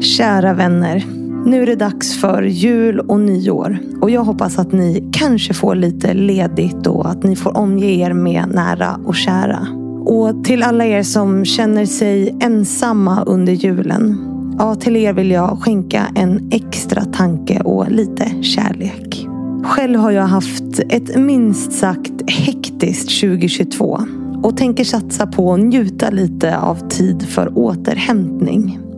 Kära vänner. Nu är det dags för jul och nyår. Och jag hoppas att ni kanske får lite ledigt och att ni får omge er med nära och kära. Och till alla er som känner sig ensamma under julen. Ja, till er vill jag skänka en extra tanke och lite kärlek. Själv har jag haft ett minst sagt hektiskt 2022 och tänker satsa på att njuta lite av tid för återhämtning.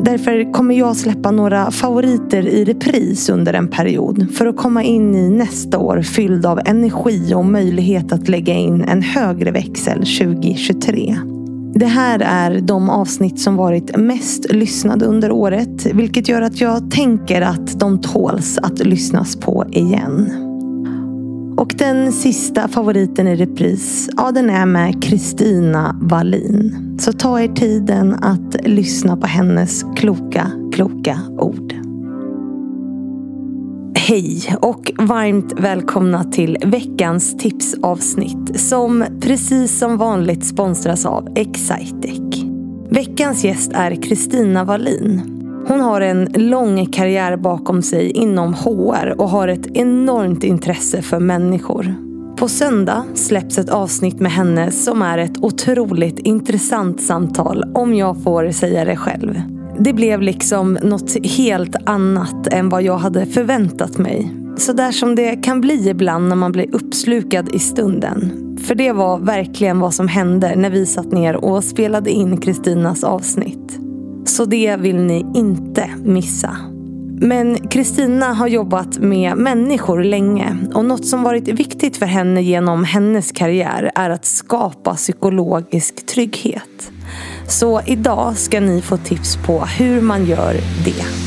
Därför kommer jag släppa några favoriter i repris under en period för att komma in i nästa år fylld av energi och möjlighet att lägga in en högre växel 2023. Det här är de avsnitt som varit mest lyssnade under året vilket gör att jag tänker att de tåls att lyssnas på igen. Och den sista favoriten i repris, ja den är med Kristina Wallin. Så ta er tiden att lyssna på hennes kloka, kloka ord. Hej och varmt välkomna till veckans tipsavsnitt som precis som vanligt sponsras av Excitec. Veckans gäst är Kristina Wallin. Hon har en lång karriär bakom sig inom HR och har ett enormt intresse för människor. På söndag släpps ett avsnitt med henne som är ett otroligt intressant samtal om jag får säga det själv. Det blev liksom något helt annat än vad jag hade förväntat mig. Så där som det kan bli ibland när man blir uppslukad i stunden. För det var verkligen vad som hände när vi satt ner och spelade in Kristinas avsnitt. Så det vill ni inte missa. Men Kristina har jobbat med människor länge och något som varit viktigt för henne genom hennes karriär är att skapa psykologisk trygghet. Så idag ska ni få tips på hur man gör det.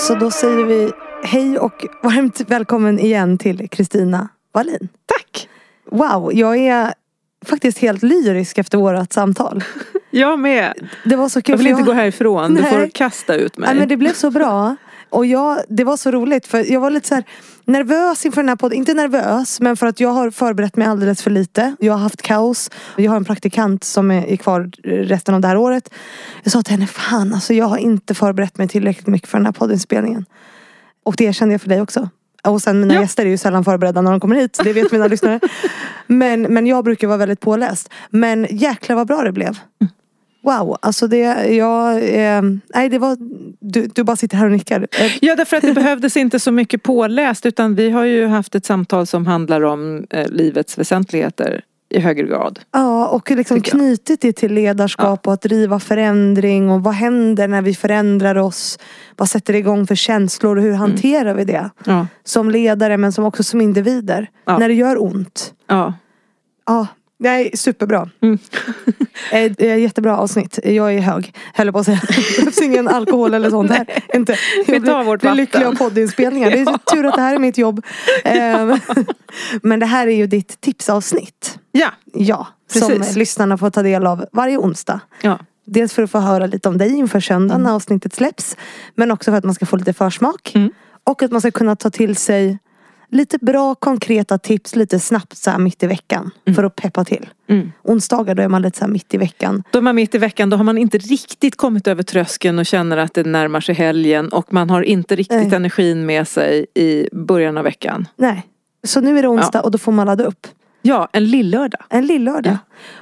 Så då säger vi hej och varmt välkommen igen till Kristina Wallin. Tack! Wow, jag är faktiskt helt lyrisk efter vårat samtal. Jag med. Det var så kul. Jag vill inte gå härifrån. Du Nej. får kasta ut mig. Nej, men det blev så bra. Och jag, det var så roligt för jag var lite så nervös inför den här podden. Inte nervös men för att jag har förberett mig alldeles för lite. Jag har haft kaos. Jag har en praktikant som är kvar resten av det här året. Jag sa till henne, fan alltså jag har inte förberett mig tillräckligt mycket för den här poddinspelningen. Och det kände jag för dig också. Och sen mina Ja. gäster är ju sällan förberedda när de kommer hit. Det vet mina lyssnare. Men, men jag brukar vara väldigt påläst. Men jäklar vad bra det blev. Wow, alltså det, jag, eh, nej det var, du, du bara sitter här och nickar. Ja, därför att det behövdes inte så mycket påläst utan vi har ju haft ett samtal som handlar om eh, livets väsentligheter i högre grad. Ja, och liksom knutit det till ledarskap och att driva förändring och vad händer när vi förändrar oss? Vad sätter det igång för känslor och hur hanterar vi det? Ja. Som ledare men som också som individer. Ja. När det gör ont. ja. Nej, superbra. Mm. Eh, jättebra avsnitt. Jag är hög, höll på att säga. Det behövs ingen alkohol eller sånt här. Inte. Vi Jag blir- vårt blir lycklig av poddinspelningar. Det är tur att det här är mitt jobb. Eh, Men det här är ju ditt tipsavsnitt. Ja. Ja, som Precis. lyssnarna får ta del av varje onsdag. ja. Dels för att få höra lite om dig inför söndagen när avsnittet släpps. Men också för att man ska få lite försmak. Mm. Och att man ska kunna ta till sig lite bra konkreta tips lite snabbt så här mitt i veckan. För att peppa till. Mm. Onsdagar då är man lite så här mitt i veckan. Då är man mitt i veckan, då har man inte riktigt kommit över tröskeln och känner att det närmar sig helgen och man har inte riktigt Nej. energin med sig i början av veckan. Nej. Så nu är det onsdag och då får man ladda upp. Ja, en lillördag. En lillördag.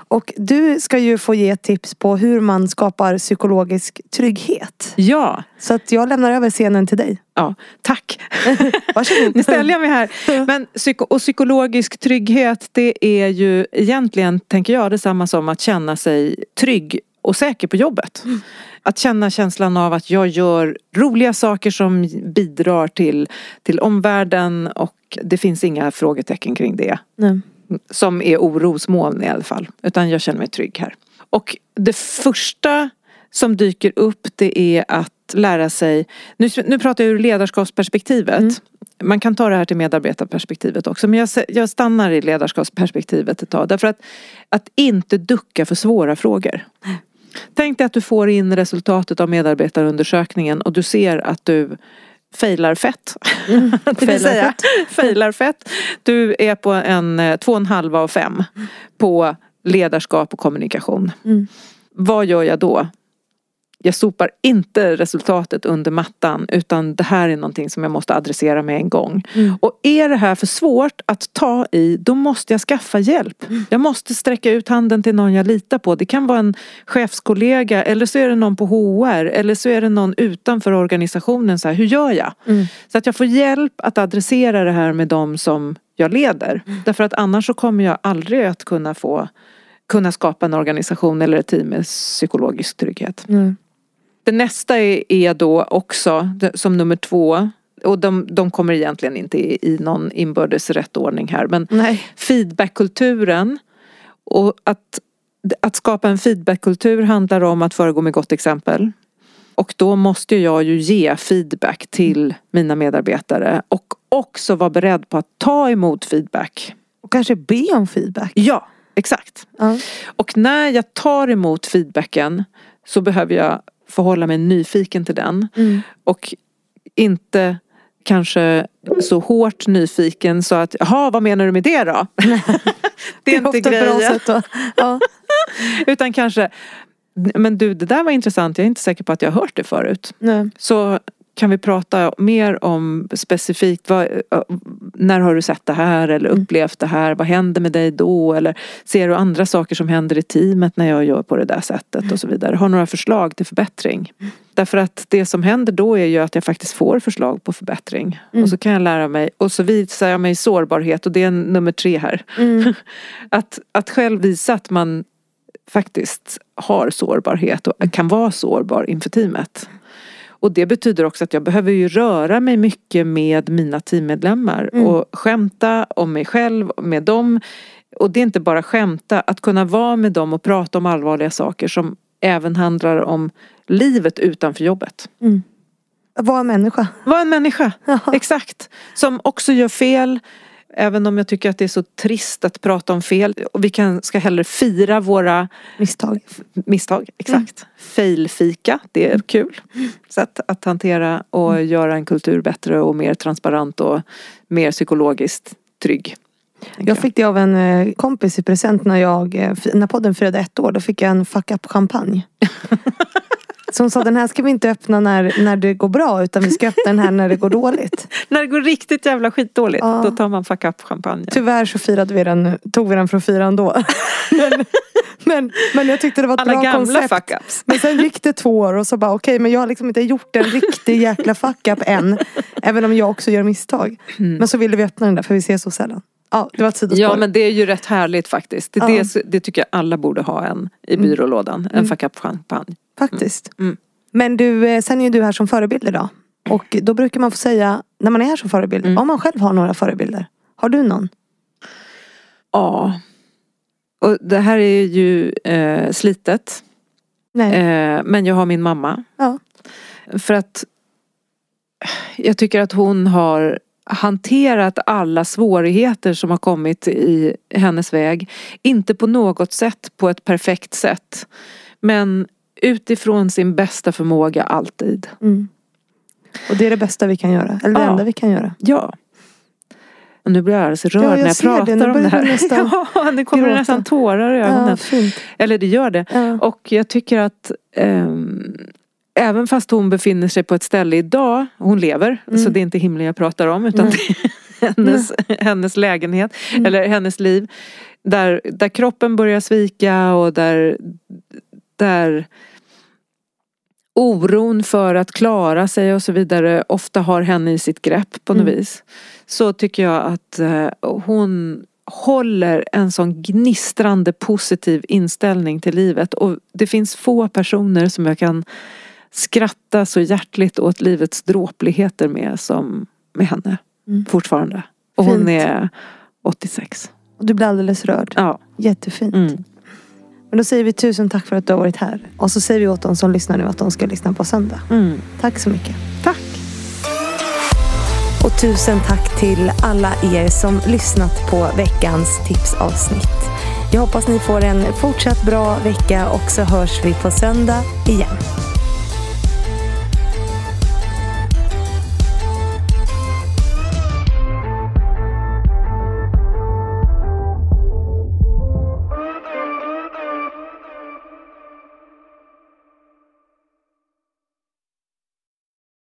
Och du ska ju få ge tips på hur man skapar psykologisk trygghet. Ja, Så att jag lämnar över scenen till dig. ja, tack. Varsågod. Nu ställer jag mig här. Men och psykologisk trygghet det är ju egentligen, tänker jag, detsamma som att känna sig trygg och säker på jobbet. Att känna känslan av att jag gör roliga saker som bidrar till, till omvärlden och det finns inga frågetecken kring det. Nej. Som är orosmoln i alla fall. Utan jag känner mig trygg här. Och det första som dyker upp det är att lära sig, nu, nu pratar jag ur ledarskapsperspektivet. Mm. Man kan ta det här till medarbetarperspektivet också men jag, jag stannar i ledarskapsperspektivet ett tag. Därför att, att inte ducka för svåra frågor. Tänk dig att du får in resultatet av medarbetarundersökningen och du ser att du failar fett. Mm. det vill säga, failar fett. Du är på en eh, två och en halv av fem på ledarskap och kommunikation. Mm. Vad gör jag då? Jag sopar inte resultatet under mattan utan det här är någonting som jag måste adressera med en gång. Mm. Och är det här för svårt att ta i då måste jag skaffa hjälp. Jag måste sträcka ut handen till någon jag litar på. Det kan vara en chefskollega eller så är det någon på HR eller så är det någon utanför organisationen. Så här, hur gör jag? Mm. Så att jag får hjälp att adressera det här med de som jag leder. Därför att annars så kommer jag aldrig att kunna få kunna skapa en organisation eller ett team med psykologisk trygghet. Mm. Det nästa är, är då också som nummer två och de, de kommer egentligen inte i, i någon inbördes rättordning här men Nej. feedbackkulturen och att, att skapa en feedbackkultur handlar om att föregå med gott exempel. Och då måste jag ju ge feedback till mina medarbetare och också vara beredd på att ta emot feedback. Och kanske be om feedback. Ja, exakt. Ja. Och när jag tar emot feedbacken så behöver jag förhålla mig nyfiken till den. Mm. Och inte kanske så hårt nyfiken så att, jaha vad menar du med det då? det är inte ofta ett bra grejen. Ja. Utan kanske, men du det där var intressant, jag är inte säker på att jag har hört det förut. Nej. Så kan vi prata mer om specifikt, vad, när har du sett det här eller Mm. upplevt det här? Vad händer med dig då? Eller ser du andra saker som händer i teamet när jag gör på det där sättet och så vidare. Har några förslag till förbättring. Mm. Därför att det som händer då är ju att jag faktiskt får förslag på förbättring. Mm. Och så kan jag lära mig, och så visar jag mig sårbarhet och det är nummer tre här. Mm. Att, att själv visa att man faktiskt har sårbarhet och kan vara sårbar inför teamet. Och det betyder också att jag behöver ju röra mig mycket med mina teammedlemmar Mm. och skämta om mig själv, med dem. Och det är inte bara skämta, att kunna vara med dem och prata om allvarliga saker som även handlar om livet utanför jobbet. Mm. Var en människa. Var en människa, Jaha. exakt. Som också gör fel. Även om jag tycker att det är så trist att prata om fel. Och vi kan, ska hellre fira våra Misstag. misstag. Exakt. Failfika, det är kul. Sätt att hantera och göra en kultur bättre och mer transparent och mer psykologiskt trygg. Jag fick det av en eh, kompis i present när, jag, eh, när podden firade ett år. Då fick jag en fuck up champagne. Så hon sa den här ska vi inte öppna när, när det går bra utan vi ska öppna den här när det går dåligt. När det går riktigt jävla skitdåligt, Ja. då tar man fuck up champagne. Tyvärr så firade vi den, tog vi den för att fira ändå. Men, men, men jag tyckte det var ett Alla bra gamla koncept. fuck ups. Men sen gick det två år och så bara okej men jag har liksom inte gjort en riktig jäkla fuck up än. Även om jag också gör misstag. Men så ville vi öppna den där för vi ser så sällan. Ja det var ett sidospår. Ja men det är ju rätt härligt faktiskt. Det, Ja. det, det tycker jag alla borde ha en i byrålådan. En fuck up champagne. Faktiskt. Mm. Men du, eh, sen är ju du här som förebild idag. Och då brukar man få säga, när man är här som förebild, Mm. om man själv har några förebilder. Har du någon? Ja. Och det här är ju eh, slitet. Nej. Eh, men jag har min mamma. Ja. För att jag tycker att hon har hanterat alla svårigheter som har kommit i hennes väg. Inte på något sätt på ett perfekt sätt. Men utifrån sin bästa förmåga alltid. Mm. Och det är det bästa vi kan göra. Eller det Ja. enda vi kan göra. Ja. Och nu blir jag alldeles rörd Ja, jag när jag det. pratar Nu om det här. ja, det kommer gråta. nästan tårar i ögonen. Ja, fint. Eller det gör det. Ja. Och jag tycker att ehm, Även fast hon befinner sig på ett ställe idag, hon lever, Mm. så det är inte himlen jag pratar om utan Nej. det är hennes, hennes lägenhet Mm. eller hennes liv. Där, där kroppen börjar svika och där, där oron för att klara sig och så vidare ofta har henne i sitt grepp på något Mm. vis. Så tycker jag att eh, hon håller en sån gnistrande positiv inställning till livet och det finns få personer som jag kan skratta så hjärtligt åt livets dråpligheter med som med henne Mm. fortfarande. Och hon Fint. är 86. Och du blir alldeles rörd. Ja. Jättefint. Mm. Men då säger vi tusen tack för att du har varit här. Och så säger vi åt de som lyssnar nu att de ska lyssna på söndag. Mm. Tack så mycket. Tack. Och tusen tack till alla er som lyssnat på veckans tipsavsnitt. Jag hoppas ni får en fortsatt bra vecka och så hörs vi på söndag igen.